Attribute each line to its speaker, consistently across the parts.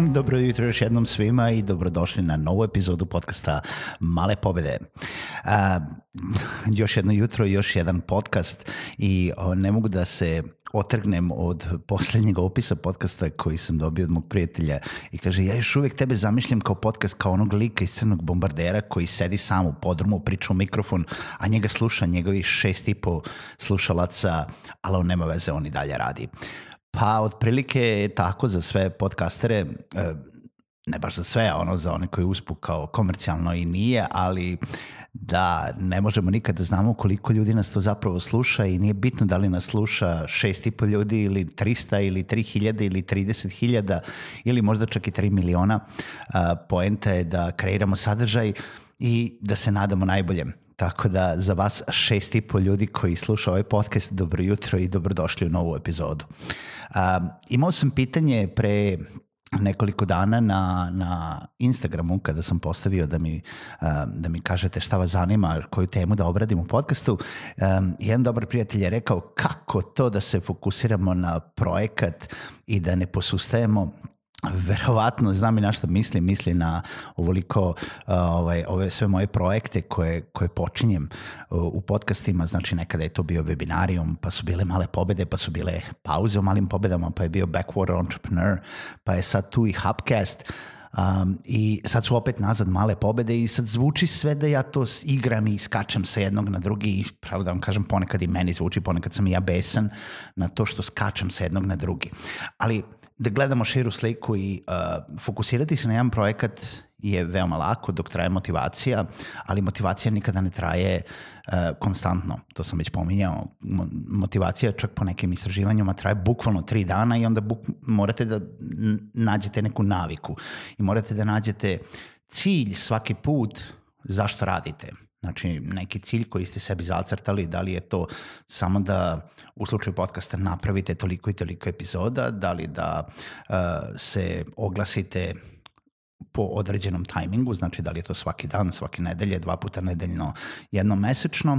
Speaker 1: Dobro jutro još jednom svima i dobrodošli na novu epizodu podcasta Male pobede. A, još jedno jutro, još jedan podcast i ne mogu da se otrgnem od poslednjeg opisa podcasta koji sam dobio od mog prijatelja i kaže ja još uvek tebe zamišljam kao podcast kao onog lika iz crnog bombardera koji sedi sam u podrumu, priča u mikrofon, a njega sluša njegovi šest i po slušalaca, ali on nema veze, on i dalje radi. Pa, otprilike je tako za sve podcastere, e, ne baš za sve, a ono za one koji uspu kao komercijalno i nije, ali da ne možemo nikada da znamo koliko ljudi nas to zapravo sluša i nije bitno da li nas sluša šest i pol ljudi ili 300 ili 3000 ili 30.000 ili možda čak i 3 miliona. Poenta je da kreiramo sadržaj i da se nadamo najboljem. Tako da za vas šest i pol ljudi koji sluša ovaj podcast, dobro jutro i dobrodošli u novu epizodu. Um, imao sam pitanje pre nekoliko dana na, na Instagramu kada sam postavio da mi, um, da mi kažete šta vas zanima, koju temu da obradim u podcastu, um, jedan dobar prijatelj je rekao kako to da se fokusiramo na projekat i da ne posustajemo Verovatno, znam i na što mislim, mislim na ovoliko ovaj, ove sve moje projekte koje, koje počinjem u podcastima, znači nekada je to bio webinarijum, pa su bile male pobede, pa su bile pauze o malim pobedama, pa je bio Backward Entrepreneur, pa je sad tu i Hubcast, Um, I sad su opet nazad male pobede i sad zvuči sve da ja to igram i skačem sa jednog na drugi i pravo da vam kažem ponekad i meni zvuči, ponekad sam i ja besan na to što skačem sa jednog na drugi. Ali uh, da gledamo širu sliku i uh, fokusirati se na jedan projekat je veoma lako dok traje motivacija, ali motivacija nikada ne traje uh, konstantno. To sam već pominjao. motivacija čak po nekim istraživanjima traje bukvalno tri dana i onda buk morate da nađete neku naviku i morate da nađete cilj svaki put zašto radite Znači, neki cilj koji ste sebi zacrtali, da li je to samo da u slučaju podcasta napravite toliko i toliko epizoda, da li da uh, se oglasite po određenom tajmingu, znači da li je to svaki dan, svake nedelje, dva puta nedeljno, jednom mesečno,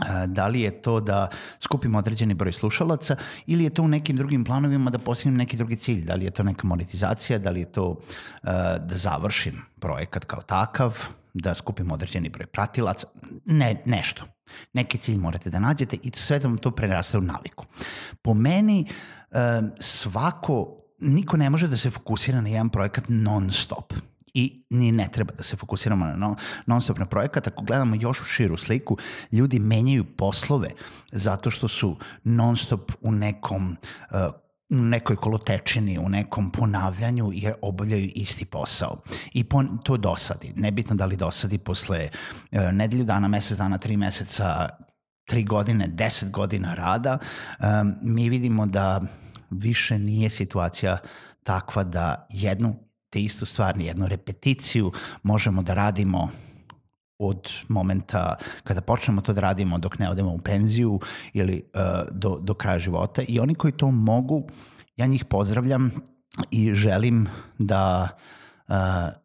Speaker 1: e, da li je to da skupimo određeni broj slušalaca ili je to u nekim drugim planovima da postignem neki drugi cilj, da li je to neka monetizacija, da li je to e, da završim projekat kao takav, da skupimo određeni broj pratilaca, ne, nešto. Neki cilj morate da nađete i sve da vam to preraste u naviku. Po meni svako, niko ne može da se fokusira na jedan projekat non stop i ni ne treba da se fokusiramo na non-stop na projekat. Ako gledamo još u širu sliku, ljudi menjaju poslove zato što su non-stop u nekom uh, u nekoj kolotečini, u nekom ponavljanju jer obavljaju isti posao. I pon, to dosadi. Nebitno da li dosadi posle e, nedelju dana, mesec dana, tri meseca, tri godine, deset godina rada, e, mi vidimo da više nije situacija takva da jednu te istu stvar, jednu repeticiju možemo da radimo od momenta kada počnemo to da radimo dok ne odemo u penziju ili uh, do, do kraja života i oni koji to mogu, ja njih pozdravljam i želim da, uh,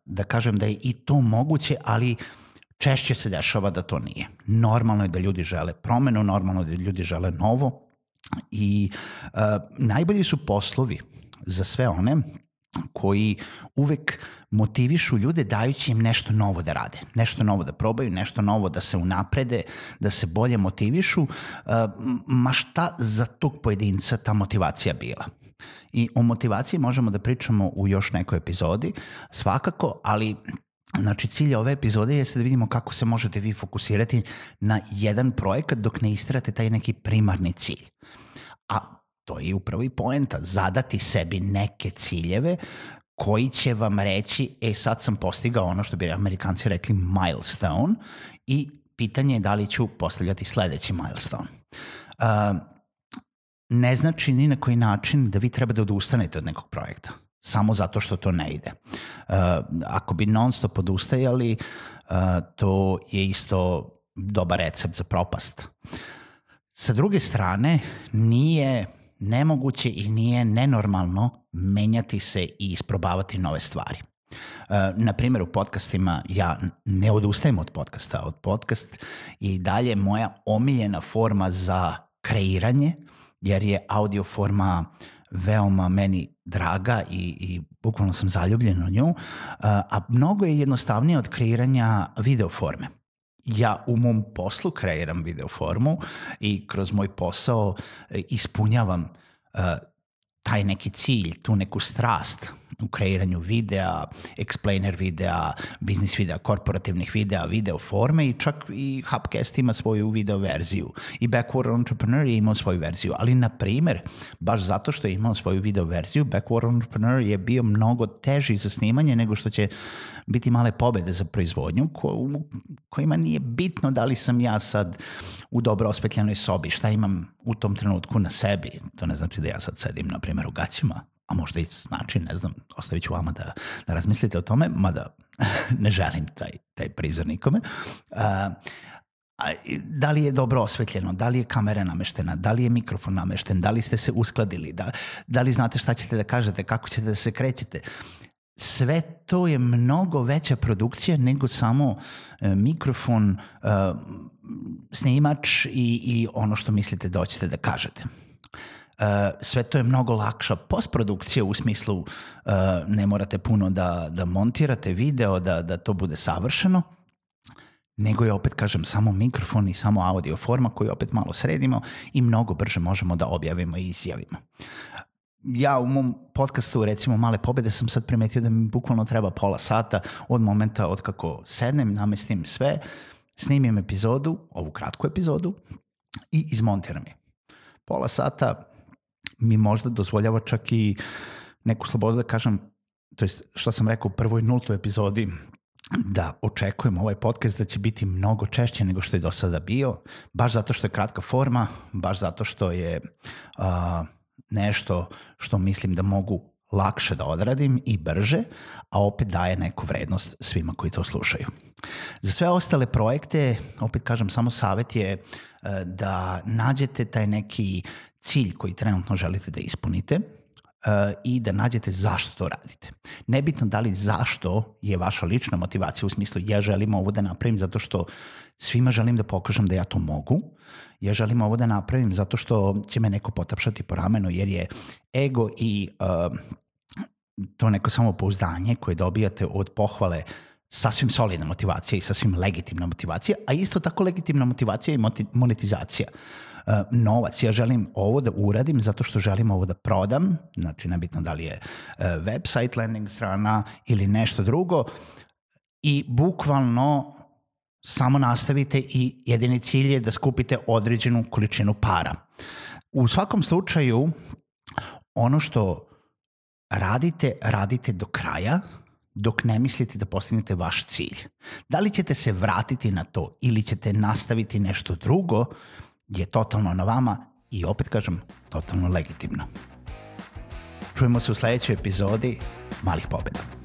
Speaker 1: da kažem da je i to moguće, ali češće se dešava da to nije. Normalno je da ljudi žele promenu, normalno je da ljudi žele novo i uh, najbolji su poslovi za sve one koji uvek motivišu ljude dajući im nešto novo da rade, nešto novo da probaju, nešto novo da se unaprede, da se bolje motivišu, e, ma šta za tog pojedinca ta motivacija bila. I o motivaciji možemo da pričamo u još nekoj epizodi, svakako, ali Znači, cilj ove epizode jeste da vidimo kako se možete vi fokusirati na jedan projekat dok ne istrate taj neki primarni cilj. A to je upravo i poenta, zadati sebi neke ciljeve koji će vam reći, e sad sam postigao ono što bi amerikanci rekli milestone i pitanje je da li ću postavljati sledeći milestone. Uh, ne znači ni na koji način da vi treba da odustanete od nekog projekta samo zato što to ne ide. Uh, ako bi non stop odustajali, uh, to je isto dobar recept za propast. Sa druge strane, nije nemoguće i nije nenormalno menjati se i isprobavati nove stvari. Uh, na primjer u podcastima ja ne odustajem od podcasta, od podcast i dalje moja omiljena forma za kreiranje jer je audio forma veoma meni draga i, i bukvalno sam zaljubljen u nju, uh, a mnogo je jednostavnije od kreiranja video forme ja u mom poslu kreiram video formu i kroz moj posao e, ispunjavam uh, taj neki cilj, tu neku strast u kreiranju videa, explainer videa, biznis videa, korporativnih videa, video forme i čak i Hubcast ima svoju video verziju i Backward Entrepreneur je imao svoju verziju, ali na primer, baš zato što je imao svoju video verziju, Backward Entrepreneur je bio mnogo teži za snimanje nego što će biti male pobede za proizvodnju ko, kojima nije bitno da li sam ja sad u dobro ospetljenoj sobi, šta imam u tom trenutku na sebi. To ne znači da ja sad sedim, na primjer, u gaćima, a možda i znači, ne znam, ostavit ću vama da, da razmislite o tome, mada ne želim taj, taj prizor nikome. A, a, da li je dobro osvetljeno, da li je kamera nameštena, da li je mikrofon namešten, da li ste se uskladili, da, da li znate šta ćete da kažete, kako ćete da se krećete. Sve to je mnogo veća produkcija nego samo e, mikrofon, e, snimač i, i ono što mislite da hoćete da kažete. Eh, sve to je mnogo lakša postprodukcija u smislu eh, ne morate puno da, da montirate video, da, da to bude savršeno, nego je opet, kažem, samo mikrofon i samo audio forma koju opet malo sredimo i mnogo brže možemo da objavimo i izjavimo. Ja u mom podcastu, recimo Male pobede, sam sad primetio da mi bukvalno treba pola sata od momenta od kako sednem, namestim sve, snimim epizodu, ovu kratku epizodu i izmontiram je. Pola sata mi možda dozvoljava čak i neku slobodu da kažem, to je što sam rekao u prvoj nultoj epizodi, da očekujem ovaj podcast da će biti mnogo češće nego što je do sada bio, baš zato što je kratka forma, baš zato što je uh, nešto što mislim da mogu lakše da odradim i brže, a opet daje neku vrednost svima koji to slušaju. Za sve ostale projekte, opet kažem, samo savet je e, da nađete taj neki cilj koji trenutno želite da ispunite eh, i da nađete zašto to radite. Nebitno da li zašto je vaša lična motivacija u smislu ja želim ovo da napravim zato što svima želim da pokažem da ja to mogu, ja želim ovo da napravim zato što će me neko potapšati po ramenu jer je ego i uh, to neko samopouzdanje koje dobijate od pohvale uh, sasvim solidna motivacija i sasvim legitimna motivacija, a isto tako legitimna motivacija i monetizacija. E, novac, ja želim ovo da uradim zato što želim ovo da prodam, znači nebitno da li je e, website landing strana ili nešto drugo, i bukvalno samo nastavite i jedini cilj je da skupite određenu količinu para. U svakom slučaju, ono što radite, radite do kraja – dok ne mislite da postignete vaš cilj. Da li ćete se vratiti na to ili ćete nastaviti nešto drugo je totalno na vama i opet kažem, totalno legitimno. Čujemo se u sledećoj epizodi Malih pobeda.